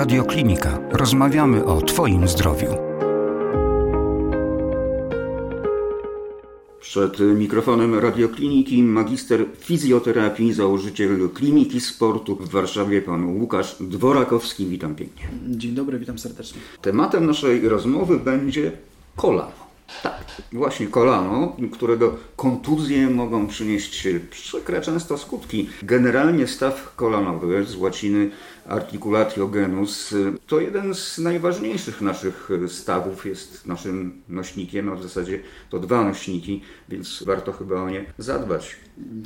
Radioklinika. Rozmawiamy o Twoim zdrowiu. Przed mikrofonem radiokliniki magister fizjoterapii, założyciel kliniki sportu w Warszawie, pan Łukasz Dworakowski. Witam pięknie. Dzień dobry, witam serdecznie. Tematem naszej rozmowy będzie kolano. Tak, właśnie kolano, którego kontuzje mogą przynieść przykre często skutki. Generalnie staw kolanowy z łaciny articulatio genus to jeden z najważniejszych naszych stawów, jest naszym nośnikiem, a w zasadzie to dwa nośniki, więc warto chyba o nie zadbać.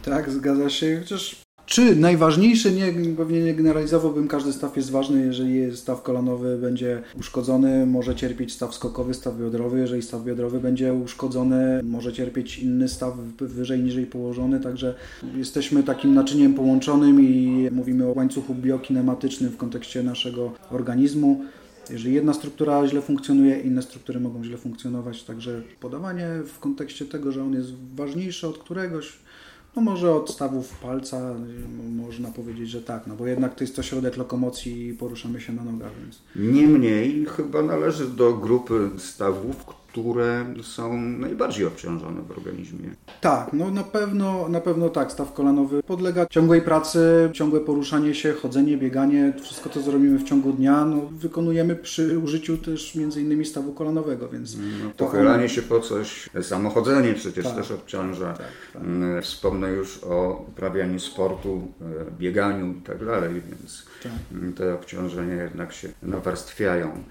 Tak, zgadza się, chociaż czy najważniejszy, nie, pewnie nie generalizowałbym, każdy staw jest ważny, jeżeli staw kolanowy będzie uszkodzony, może cierpieć staw skokowy, staw biodrowy, jeżeli staw biodrowy będzie uszkodzony, może cierpieć inny staw wyżej, niżej położony, także jesteśmy takim naczyniem połączonym i mówimy o łańcuchu biokinematycznym w kontekście naszego organizmu. Jeżeli jedna struktura źle funkcjonuje, inne struktury mogą źle funkcjonować, także podawanie w kontekście tego, że on jest ważniejszy od któregoś, no może od stawów palca można powiedzieć, że tak, no bo jednak to jest to środek lokomocji i poruszamy się na nogach. Więc... Niemniej chyba należy do grupy stawów, które są najbardziej obciążone w organizmie. Tak, no na pewno, na pewno tak. Staw kolanowy podlega ciągłej pracy, ciągłe poruszanie się, chodzenie, bieganie, wszystko to, co robimy w ciągu dnia, no, wykonujemy przy użyciu też między innymi stawu kolanowego, więc... No, pochylanie się po coś, samochodzenie przecież tak, też obciąża. Tak, tak. Mm, wspomnę już o uprawianiu sportu, e, bieganiu i tak dalej, więc tak. te obciążenia jednak się nawarstwiają.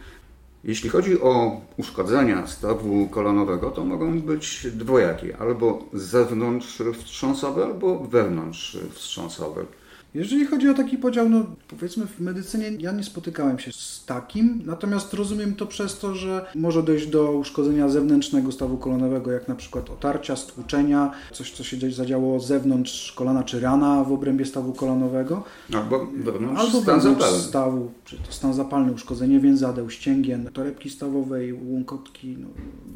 Jeśli chodzi o uszkodzenia stawu kolonowego, to mogą być dwojakie, albo zewnątrz wstrząsowe, albo wewnątrz wstrząsowe. Jeżeli chodzi o taki podział, no powiedzmy w medycynie ja nie spotykałem się z takim, natomiast rozumiem to przez to, że może dojść do uszkodzenia zewnętrznego stawu kolanowego, jak na przykład otarcia, stłuczenia, coś co się zadziało zewnątrz kolana czy rana w obrębie stawu kolanowego. Albo wewnątrz Albo stan zapalny. stawu, czy to stan zapalny, uszkodzenie więzadeł, ścięgien, torebki stawowej, łąkotki, no,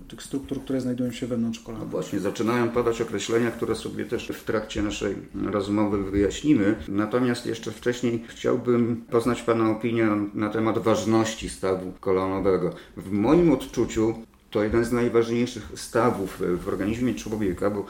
tych struktur, które znajdują się wewnątrz kolana. No właśnie, zaczynają padać określenia, które sobie też w trakcie naszej rozmowy wyjaśnimy. Natomiast jeszcze wcześniej chciałbym poznać Pana opinię na temat ważności stawu kolonowego. W moim odczuciu to jeden z najważniejszych stawów w organizmie człowieka, bo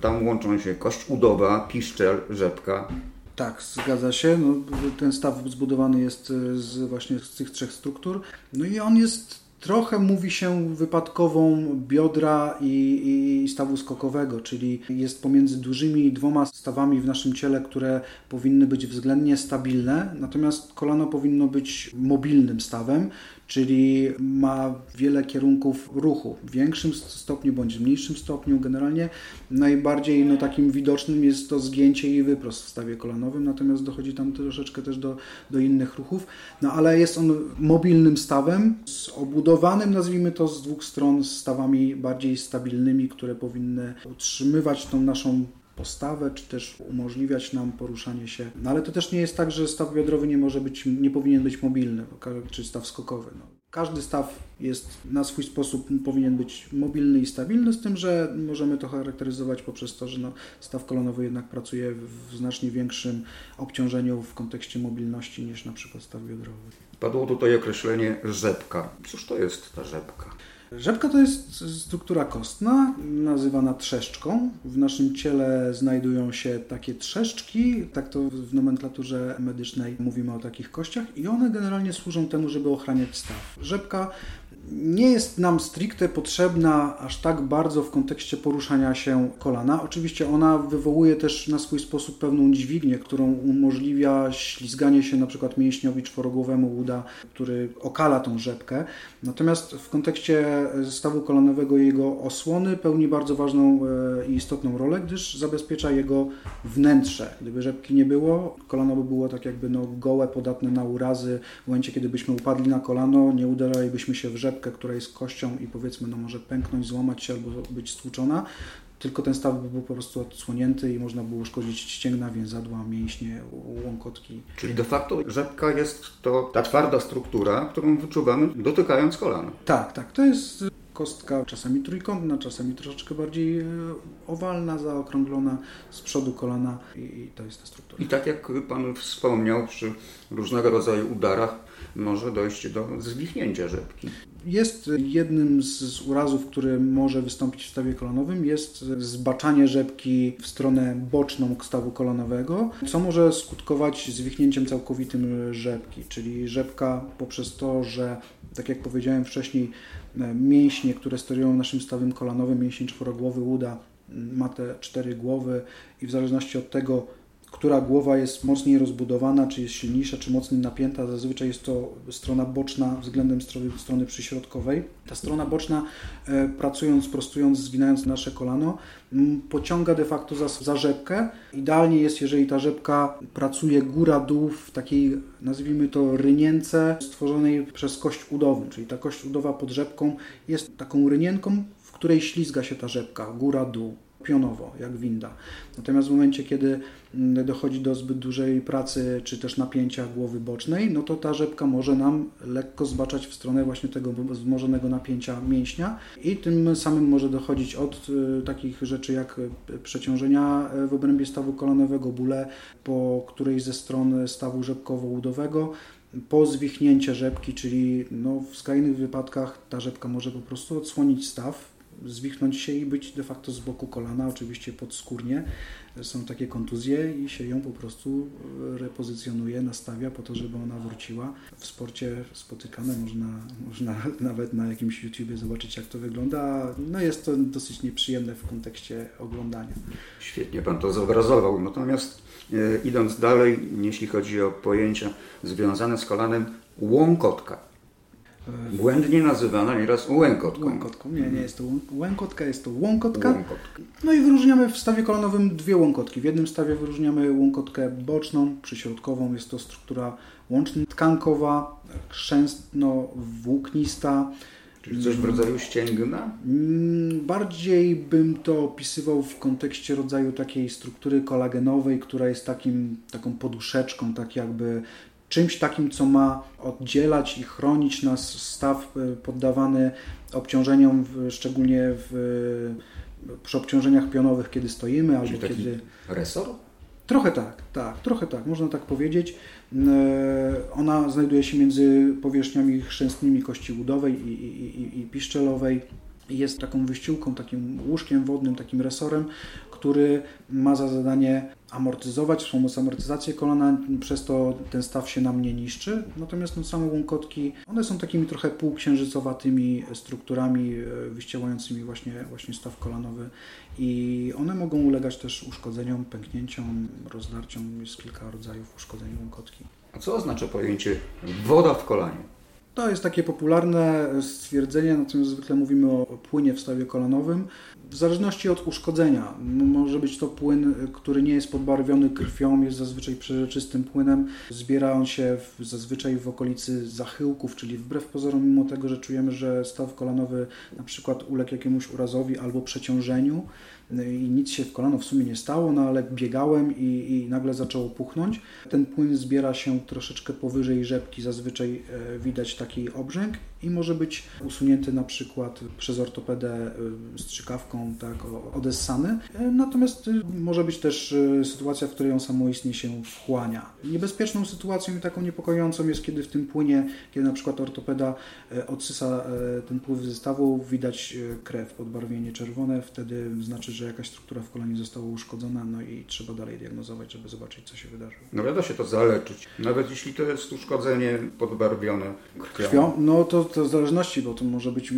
tam łączą się kość udowa, piszczel, rzepka. Tak, zgadza się. No, ten staw zbudowany jest z właśnie z tych trzech struktur. No i on jest Trochę mówi się wypadkową biodra i, i, stawu skokowego, czyli jest pomiędzy dużymi dwoma stawami w naszym ciele, które powinny być względnie stabilne, natomiast kolano powinno być mobilnym stawem, czyli ma wiele kierunków ruchu w większym stopniu bądź mniejszym stopniu. Generalnie najbardziej no, takim widocznym jest to zgięcie i wyprost w stawie kolanowym, natomiast dochodzi tam troszeczkę też do, do innych ruchów. No ale jest on mobilnym stawem, obudowanym, nazwijmy to, z dwóch stron stawami bardziej stabilnymi, które powinny utrzymywać tą naszą postawę, czy też umożliwiać nam poruszanie się. No ale to też nie jest tak, że staw biodrowy nie może być, nie powinien być mobilny, czy staw skokowy. No. Każdy staw jest na swój sposób, powinien być mobilny i stabilny, z tym, że możemy to charakteryzować poprzez to, że no, staw kolonowy jednak pracuje w znacznie większym obciążeniu w kontekście mobilności niż na przykład staw biodrowy. Padło tutaj określenie rzepka. Cóż to jest ta rzepka? Rzepka to jest struktura kostna, nazywana trzeszczką. W naszym ciele znajdują się takie trzeszczki, tak to w nomenklaturze medycznej mówimy o takich kościach i one generalnie służą temu, żeby ochraniać staw. Rzepka nie jest nam stricte potrzebna aż tak bardzo w kontekście poruszania się kolana. Oczywiście ona wywołuje też na swój sposób pewną dźwignię, którą umożliwia ślizganie się na przykład mięśniowi czworogłowemu uda, który okala tą rzepkę. Natomiast w kontekście stawu kolanowego jego osłony pełni bardzo ważną e, i istotną rolę, gdyż zabezpiecza jego wnętrze. Gdyby rzepki nie było, kolano by było tak jakby no, gołe, podatne na urazy. W momencie, kiedy byśmy upadli na kolano, nie uderalibyśmy się w rzepkę, która jest kością i powiedzmy no może pęknąć, złamać się albo być stłuczona, tylko ten staw by był po prostu odsłonięty i można było uszkodzić ścięgna, więzadła, mięśnie, łąkotki. Czyli de facto rzepka jest to ta twarda struktura, którą wyczuwamy dotykając kolana. Tak, tak. To jest kostka czasami trójkątna, czasami troszeczkę bardziej e, owalna, zaokrąglona, z przodu kolana i, i to jest ta struktura. I tak jak Pan wspomniał, przy różnego rodzaju udarach może dojść do zwichnięcia rzepki. Jest jednym z urazów, który może wystąpić w stawie kolanowym, jest zbaczanie rzepki w stronę boczną stawu kolanowego, co może skutkować zwichnięciem całkowitym rzepki, czyli rzepka poprzez to, że tak jak powiedziałem wcześniej, mięśnie, które sterują naszym stawem kolanowym, mięsień czworogłowy uda ma te cztery głowy i w zależności od tego, która głowa jest mocniej rozbudowana, czy jest silniejsza, czy mocniej napięta. Zazwyczaj jest to strona boczna względem strony przyśrodkowej. Ta strona boczna, e, pracując, prostując, zginając nasze kolano, pociąga de facto za, za rzepkę. Idealnie jest, jeżeli ta rzepka pracuje góra-dół w takiej, nazwijmy to, rynience stworzonej przez kość udową, czyli ta kość udowa pod rzepką jest taką rynienką, w której ślizga się ta rzepka góra-dół pionowo, jak winda. Natomiast w momencie, kiedy mm, dochodzi do zbyt dużej pracy, czy też napięcia głowy bocznej, no to ta rzepka może nam lekko zbaczać w stronę właśnie tego wzmożonego napięcia mięśnia i tym samym może dochodzić od y, takich rzeczy jak y, przeciążenia y, w obrębie stawu kolanowego, bóle po którejś ze stron stawu rzepkowo-udowego, po zwichnięcie rzepki, czyli no w skrajnych wypadkach ta rzepka może po prostu odsłonić staw, zwichnąć się i być de facto z boku kolana, oczywiście podskórnie. Są takie kontuzje i się ją po prostu repozycjonuje, nastawia po to, żeby ona wróciła. W sporcie spotykane, można, można nawet na jakimś YouTubie zobaczyć, jak to wygląda. No jest to dosyć nieprzyjemne w kontekście oglądania. Świetnie Pan to zobrazował. Natomiast e, idąc dalej, jeśli chodzi o pojęcia związane z kolanem, łąkotka Błędnie nazywana nieraz łękotką. Łękotką. Nie, nie jest to łękotka, jest to łąkotka. łąkotka. No i wyróżniamy w stawie kolonowym dwie łąkotki. W jednym stawie wyróżniamy łąkotkę boczną, przyśrodkową. Jest to struktura łącznie-tkankowa, chrzęstno-włóknista. Czyli coś w rodzaju ścięgna? Mm, bardziej bym to opisywał w kontekście rodzaju takiej struktury kolagenowej, która jest takim, taką poduszeczką, tak jakby czymś takim, co ma oddzielać i chronić nas staw e, poddawany obciążeniom, szczególnie w, przy obciążeniach pionowych, kiedy stoimy, albo Czyli kiedy. Resor? Trochę tak, tak, trochę tak, można tak powiedzieć. E, ona znajduje się między powierzchniami chrzęstnymi kości udowej i, i, i, i piszczelowej. Jest taką wyściółką, takim łóżkiem wodnym, takim resorem, który ma za zadanie amortyzować, wspomóc amortyzację kolana, przez to ten staw się nam nie niszczy. Natomiast no, same łąkotki, one są takimi trochę półksiężycowatymi strukturami e, wyściełającymi właśnie, właśnie staw kolanowy i one mogą ulegać też uszkodzeniom, pęknięciom, rozdarciom. Jest kilka rodzajów uszkodzeń łąkotki. A co oznacza pojęcie woda w kolanie? To jest takie popularne stwierdzenie, natomiast zwykle mówimy o płynie w stawie kolanowym. W zależności od uszkodzenia, może być to płyn, który nie jest podbarwiony krwią, jest zazwyczaj przeżyczystym płynem. Zbiera on się w, zazwyczaj w okolicy zachyłków, czyli wbrew pozorom, mimo tego, że czujemy, że staw kolanowy na przykład uległ jakiemuś urazowi albo przeciążeniu, i nic się w kolano w sumie nie stało, no ale biegałem i, i nagle zaczęło puchnąć. Ten płyn zbiera się troszeczkę powyżej rzepki, zazwyczaj e, widać taki obrzęk i może być usunięty na przykład przez ortopedę e, strzykawką, tak, odessany. E, natomiast może być też sytuacja, w której on samoistnie się wchłania. Niebezpieczną sytuacją i taką niepokojącą jest, kiedy w tym płynie, kiedy na przykład ortopeda odsysa ten pływ zestawu, widać krew, podbarwienie czerwone, wtedy znaczy, że jakaś struktura w kolanie została uszkodzona, no i trzeba dalej diagnozować, żeby zobaczyć, co się wydarzyło. No da się to zaleczyć, nawet jeśli to jest uszkodzenie podbarwione krwią. krwią? No to, to w zależności, bo to może być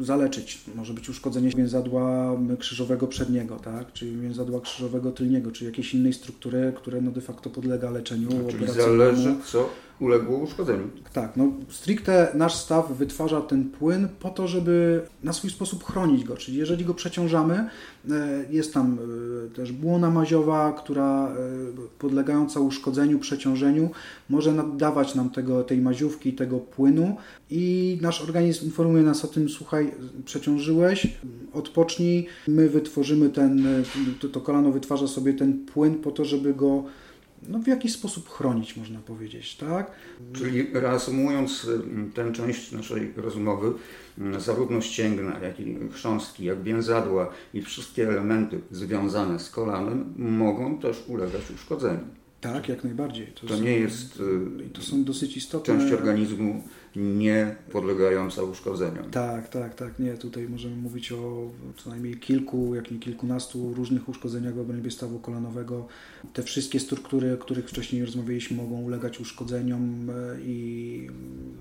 zaleczyć, może być uszkodzenie więzadła krzyżowego przedniego, tak, czyli więzadła krzyżowego tylniego, czy jakiejś innej struktury, które no de facto podlega leczeniu no, czyli zależy co uległo uszkodzeniu. Tak, no stricte nasz staw wytwarza ten płyn po to, żeby na swój sposób chronić go, czyli jeżeli go przeciążamy, e, jest tam e, też błona maziowa, która e, podlegająca uszkodzeniu, przeciążeniu może nadawać nam tego, tej maziówki, tego płynu. I nasz organizm informuje nas o tym, słuchaj, przeciążyłeś, odpocznij, my wytworzymy ten, to, to kolano wytwarza sobie ten płyn po to, żeby go no, w jakiś sposób chronić, można powiedzieć, tak? Czyli reasumując tę część naszej rozmowy, zarówno ścięgna, jak i chrząstki, jak więzadła i wszystkie elementy związane z kolanem mogą też ulegać uszkodzeniu. Tak, jak najbardziej. To, to są, nie jest to są dosyć istotne. część organizmu nie podlegająca uszkodzeniom. Tak, tak, tak. Nie, tutaj możemy mówić o co najmniej kilku, jak nie kilkunastu różnych uszkodzeniach w obrębie stawu kolanowego. Te wszystkie struktury, o których wcześniej rozmawialiśmy, mogą ulegać uszkodzeniom e, i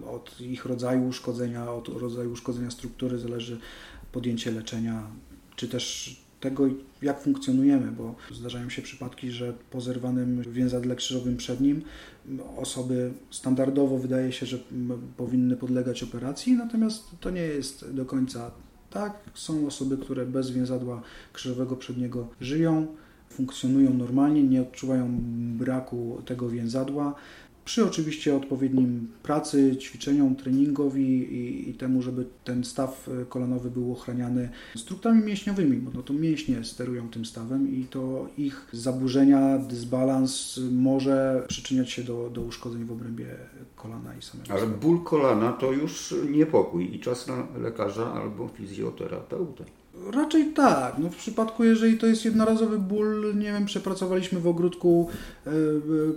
od ich rodzaju uszkodzenia, od rodzaju uszkodzenia struktury zależy podjęcie leczenia, czy też tego, jak funkcjonujemy, bo zdarzają się przypadki, że po zerwanym więzadle krzyżowym przednim osoby standardowo wydaje się, że powinny podlegać operacji, natomiast to nie jest do końca tak. Są osoby, które bez więzadła krzyżowego przedniego żyją, funkcjonują normalnie, nie odczuwają braku tego więzadła przy oczywiście odpowiednim pracy, ćwiczeniom, treningowi i, i, temu, żeby ten staw e, kolanowy był ochraniany strukturami mięśniowymi, bo no to mięśnie sterują tym stawem i to ich zaburzenia, dysbalans może przyczyniać się do, do uszkodzeń w obrębie kolana i samego Ale ból kolana to już niepokój i czas na lekarza albo fizjoterapeutę. Raczej tak. No w przypadku, jeżeli to jest jednorazowy ból, nie wiem, przepracowaliśmy w ogródku e,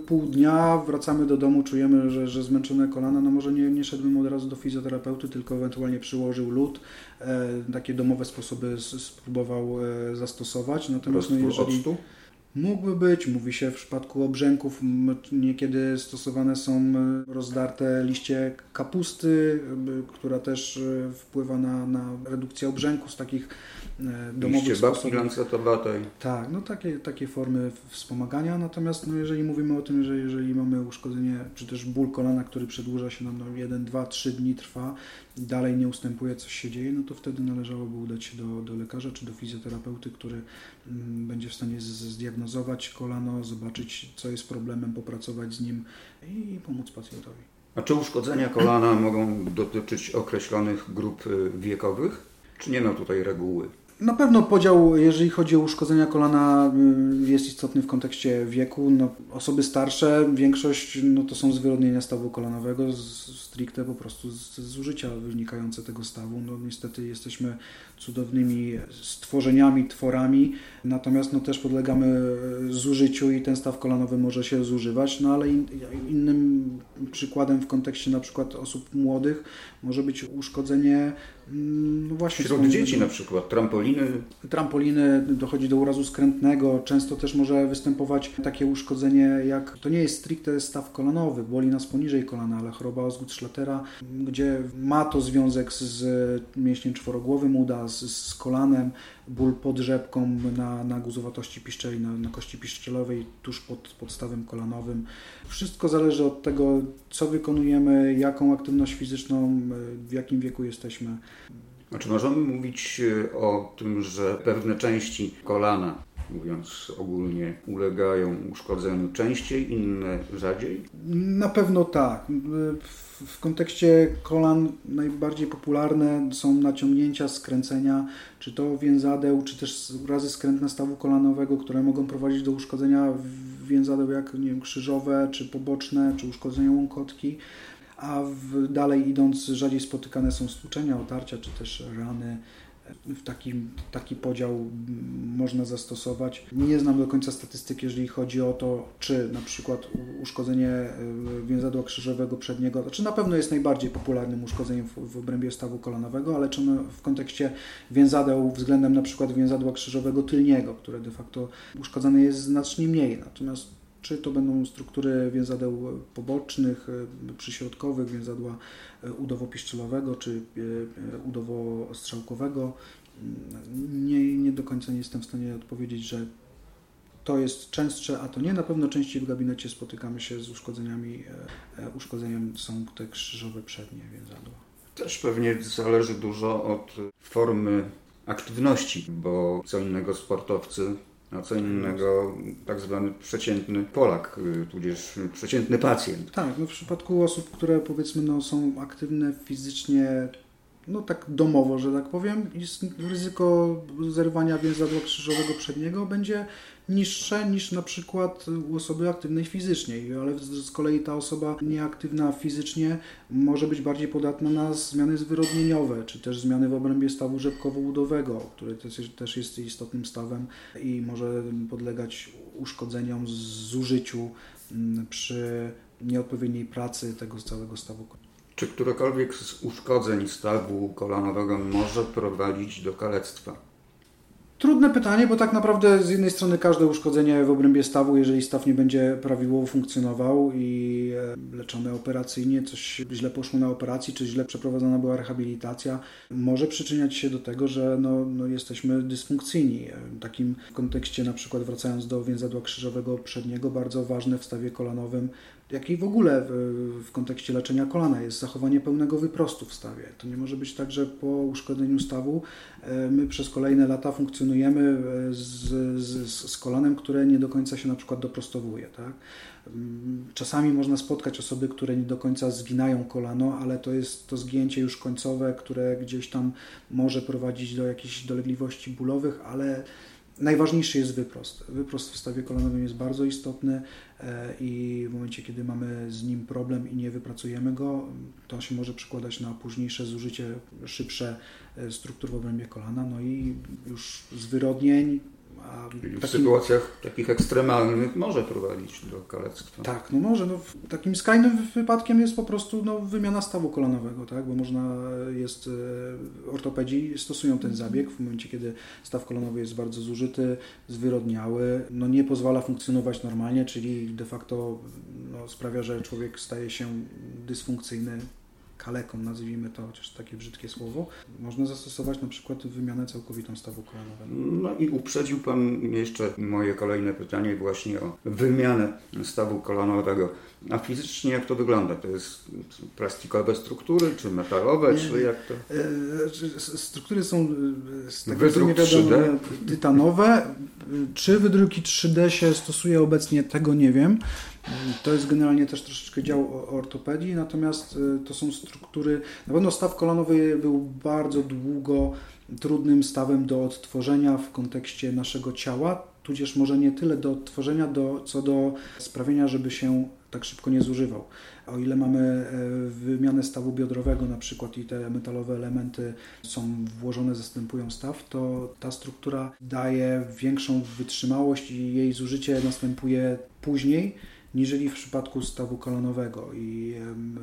pół dnia, wracamy do domu, czujemy, że, że zmęczone kolana, no może nie, nie szedłbym od razu do fizjoterapeuty, tylko ewentualnie przyłożył lód, e, takie domowe sposoby spróbował e, zastosować. Natomiast no, jeżeli... Octu? Mógłby być, mówi się w przypadku obrzęków, niekiedy stosowane są rozdarte liście kapusty, która też wpływa na, na redukcję obrzęku z takich E, domowych Liście babki lancetowatej. Tak, no takie, takie formy wspomagania, natomiast no jeżeli mówimy o tym, że jeżeli mamy uszkodzenie, czy też ból kolana, który przedłuża się nam no 1, 2, 3 dni trwa i dalej nie ustępuje, coś się dzieje, no to wtedy należałoby udać się do, do lekarza czy do fizjoterapeuty, który będzie w stanie zdiagnozować kolano, zobaczyć co jest problemem, popracować z nim i pomóc pacjentowi. A czy uszkodzenia kolana mogą dotyczyć określonych grup y, wiekowych? Czy nie ma tutaj reguły? Na pewno podział, jeżeli chodzi o uszkodzenia kolana, y, jest istotny w kontekście wieku. No, osoby starsze, większość no, to są zwyrodnienia stawu kolanowego, stricte po prostu z zużycia wynikające tego stawu. No, niestety jesteśmy cudownymi stworzeniami, tworami, natomiast no, też podlegamy zużyciu i ten staw kolanowy może się zużywać, no ale in, innym przykładem w kontekście na przykład osób młodych może być uszkodzenie mm, no właśnie wśród dzieci na przykład, trampoliny. Trampoliny, dochodzi do urazu skrętnego, często też może występować takie uszkodzenie jak, to nie jest stricte staw kolanowy, boli nas poniżej kolana, ale choroba Osgood-Schlatera, gdzie ma to związek z mięśniem czworogłowym uda, z, z kolanem, ból pod rzepką na, na guzowatości piszczeli, na, na kości piszczelowej, tuż pod podstawem kolanowym. Wszystko zależy od tego, co wykonujemy, jaką aktywność fizyczną, w jakim wieku jesteśmy. Czy możemy mówić e, o tym, że pewne części kolana mówiąc ogólnie, ulegają uszkodzeniu częściej, inne rzadziej? Na pewno tak. W kontekście kolan najbardziej popularne są naciągnięcia, skręcenia, czy to więzadeł, czy też urazy skrętne stawu kolanowego, które mogą prowadzić do uszkodzenia więzadeł jak nie wiem, krzyżowe, czy poboczne, czy uszkodzenia łąkotki. A w, dalej idąc, rzadziej spotykane są stłuczenia, otarcia, czy też rany w taki, taki podział można zastosować. Nie znam do końca statystyk, jeżeli chodzi o to, czy na przykład uszkodzenie e, więzadła krzyżowego przedniego, czy znaczy na pewno jest najbardziej popularnym uszkodzeniem w, w obrębie stawu kolanowego, ale czy ono w kontekście więzadeł względem na przykład więzadła krzyżowego tylniego, które de facto uszkodzone jest znacznie mniej. Natomiast czy to będą struktury więzadeł pobocznych, e, przyśrodkowych, więzadła e, udowo-piszczelowego czy e, udowo-strzałkowego. Mm, nie, nie do końca nie jestem w stanie odpowiedzieć, że to jest częstsze, a to nie. Na pewno częściej w gabinecie spotykamy się z uszkodzeniami. Uszkodzeniem są te krzyżowe przednie więzadła. Też pewnie zależy dużo od formy aktywności, bo co innego sportowcy a co innego tak zwany przeciętny Polak, y, tudzież przeciętny pacjent. Tak, no w przypadku osób, które powiedzmy no, są aktywne fizycznie no tak domowo, że tak powiem, jest ryzyko zerwania więzadła krzyżowego przedniego będzie niższe niż na przykład u osoby aktywnej fizycznie, ale z kolei ta osoba nieaktywna fizycznie może być bardziej podatna na zmiany zwyrodnieniowe, czy też zmiany w obrębie stawu rzepkowo-udowego, który też jest istotnym stawem i może podlegać uszkodzeniom, zużyciu mm, przy nieodpowiedniej pracy tego całego stawu. Czy którekolwiek z uszkodzeń stawu kolanowego może prowadzić do kalectwa? Trudne pytanie, bo tak naprawdę z jednej strony każde uszkodzenie w obrębie stawu, jeżeli staw nie będzie prawidłowo funkcjonował i e, leczony operacyjnie, coś źle poszło na operacji, czy źle przeprowadzona była rehabilitacja, może przyczyniać się do tego, że no, no jesteśmy dysfunkcyjni. W takim kontekście, na przykład wracając do więzadła krzyżowego przedniego, bardzo ważne w stawie kolanowym jak i w ogóle w, w, kontekście leczenia kolana jest zachowanie pełnego wyprostu w stawie. To nie może być tak, że po uszkodzeniu stawu e, my przez kolejne lata funkcjonujemy e, z, z, z kolanem, które nie do końca się na przykład doprostowuje. Tak? Mm, czasami można spotkać osoby, które nie do końca zginają kolano, ale to jest to zgięcie już końcowe, które gdzieś tam może prowadzić do jakichś dolegliwości bólowych, ale Najważniejszy jest wyprost. Wyprost w stawie kolanowym jest bardzo istotny e, i w momencie, kiedy mamy z nim problem i nie wypracujemy go, to się może przekładać na późniejsze zużycie szybsze e, struktur w obrębie kolana, no i już zwyrodnień, a w takim... sytuacjach takich ekstremalnych może prowadzić do kalectwa. Tak, no może. No, takim skrajnym wypadkiem jest po prostu no, wymiana stawu kolanowego, tak? bo można jest, e, ortopedzi stosują ten zabieg w momencie, kiedy staw kolanowy jest bardzo zużyty, zwyrodniały, no nie pozwala funkcjonować normalnie, czyli de facto no, sprawia, że człowiek staje się dysfunkcyjny kaleką, nazwijmy to, chociaż takie brzydkie słowo, można zastosować na przykład wymianę całkowitą stawu kolanowego. No i uprzedził Pan jeszcze moje kolejne pytanie właśnie o wymianę stawu kolanowego. A fizycznie jak to wygląda? To jest plastikowe struktury, czy metalowe, nie, czy jak to? E, struktury są e, z tego Wydruk nie wiadomo, 3D? tytanowe. Czy wydruki 3D się stosuje obecnie, tego nie wiem. To jest generalnie też troszeczkę dział ortopedii, natomiast e, to są struktury, na pewno staw kolanowy był bardzo długo trudnym stawem do odtworzenia w kontekście naszego ciała, tudzież może nie tyle do odtworzenia, do, co do sprawienia, żeby się tak szybko nie zużywał. O ile mamy e, wymianę stawu biodrowego na przykład i te metalowe elementy są włożone, zastępują staw, to ta struktura daje większą wytrzymałość i jej zużycie następuje później niżeli w przypadku stawu kolonowego i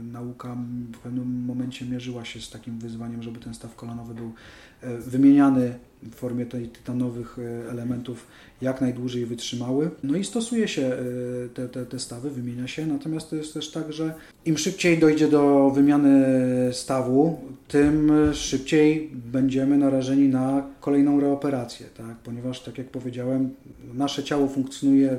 nauka w pewnym momencie mierzyła się z takim wyzwaniem, żeby ten staw kolonowy był wymieniany w formie tej tytanowych e, elementów jak najdłużej wytrzymały. No i stosuje się e, te, te, te stawy, wymienia się, natomiast to jest też tak, że im szybciej dojdzie do wymiany stawu, tym szybciej będziemy narażeni na kolejną reoperację, tak? ponieważ tak jak powiedziałem, nasze ciało funkcjonuje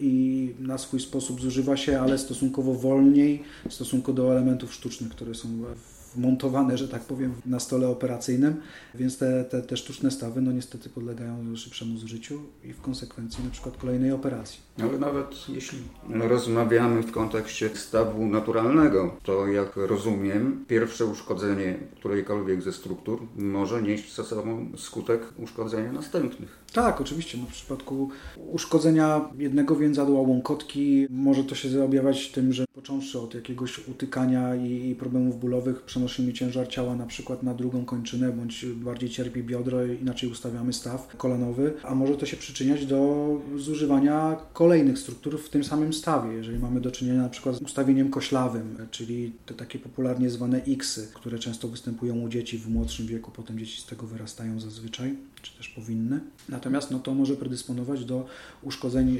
i na swój sposób zużywa się, ale stosunkowo wolniej w stosunku do elementów sztucznych, które są w wmontowane, że tak powiem, na stole operacyjnym, więc te, te, te sztuczne stawy no niestety podlegają szybszemu zużyciu i w konsekwencji na przykład kolejnej operacji. Ale nawet jeśli rozmawiamy w kontekście stawu naturalnego, to jak rozumiem, pierwsze uszkodzenie którejkolwiek ze struktur może nieść za sobą skutek uszkodzenia następnych. Tak, oczywiście. No w przypadku uszkodzenia jednego więzadła łąkotki może to się objawiać tym, że począwszy od jakiegoś utykania i problemów bólowych przenosimy ciężar ciała na przykład na drugą kończynę, bądź bardziej cierpi biodro, inaczej ustawiamy staw kolanowy, a może to się przyczyniać do zużywania kolejnych struktur w tym samym stawie. Jeżeli mamy do czynienia na przykład z ustawieniem koślawym, czyli te takie popularnie zwane X, które często występują u dzieci w młodszym wieku, potem dzieci z tego wyrastają zazwyczaj, czy też powinny. Natomiast no, to może predysponować do uszkodzeń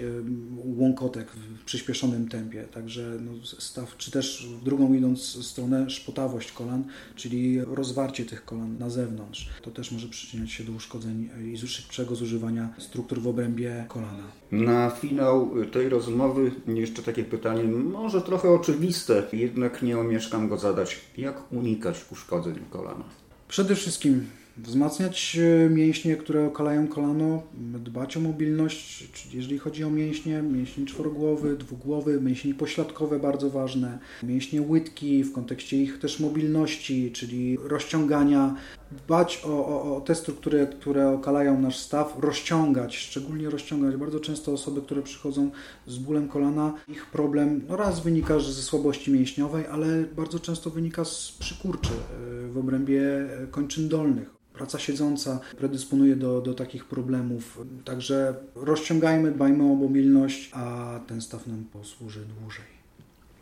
łąkotek w przyspieszonym tempie. Także no, staw, czy też w drugą idąc stronę szpotawość kolan, czyli rozwarcie tych kolan na zewnątrz. To też może przyczyniać się do uszkodzeń i szybszego zużywania struktur w obrębie kolana. Na finał tej rozmowy jeszcze takie pytanie, może trochę oczywiste, jednak nie omieszkam go zadać. Jak unikać uszkodzeń kolana? Przede wszystkim wzmacniać e, mięśnie, które okalają kolano, dbać o mobilność, jeżeli chodzi o mięśnie, mięśnie czworogłowy, dwugłowy, mięśnie pośladkowe bardzo ważne, mięśnie łydki w kontekście ich też mobilności, czyli rozciągania, dbać o, o, o, te struktury, które okalają nasz staw, rozciągać, szczególnie rozciągać. Bardzo często osoby, które przychodzą z bólem kolana, ich problem no raz wynika ze słabości mięśniowej, ale bardzo często wynika z przykurczy e, w obrębie kończyn dolnych. Praca siedząca predysponuje do, do takich problemów. Także rozciągajmy, dbajmy o mobilność, a ten staw nam posłuży dłużej.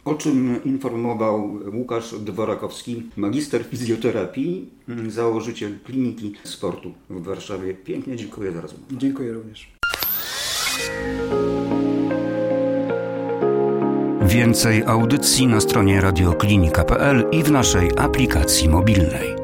O czym informował Łukasz Dworakowski, magister fizjoterapii, założyciel kliniki sportu w Warszawie. Pięknie dziękuję za rozmowę. Dziękuję również. Więcej audycji na stronie radioklinika.pl i w naszej aplikacji mobilnej.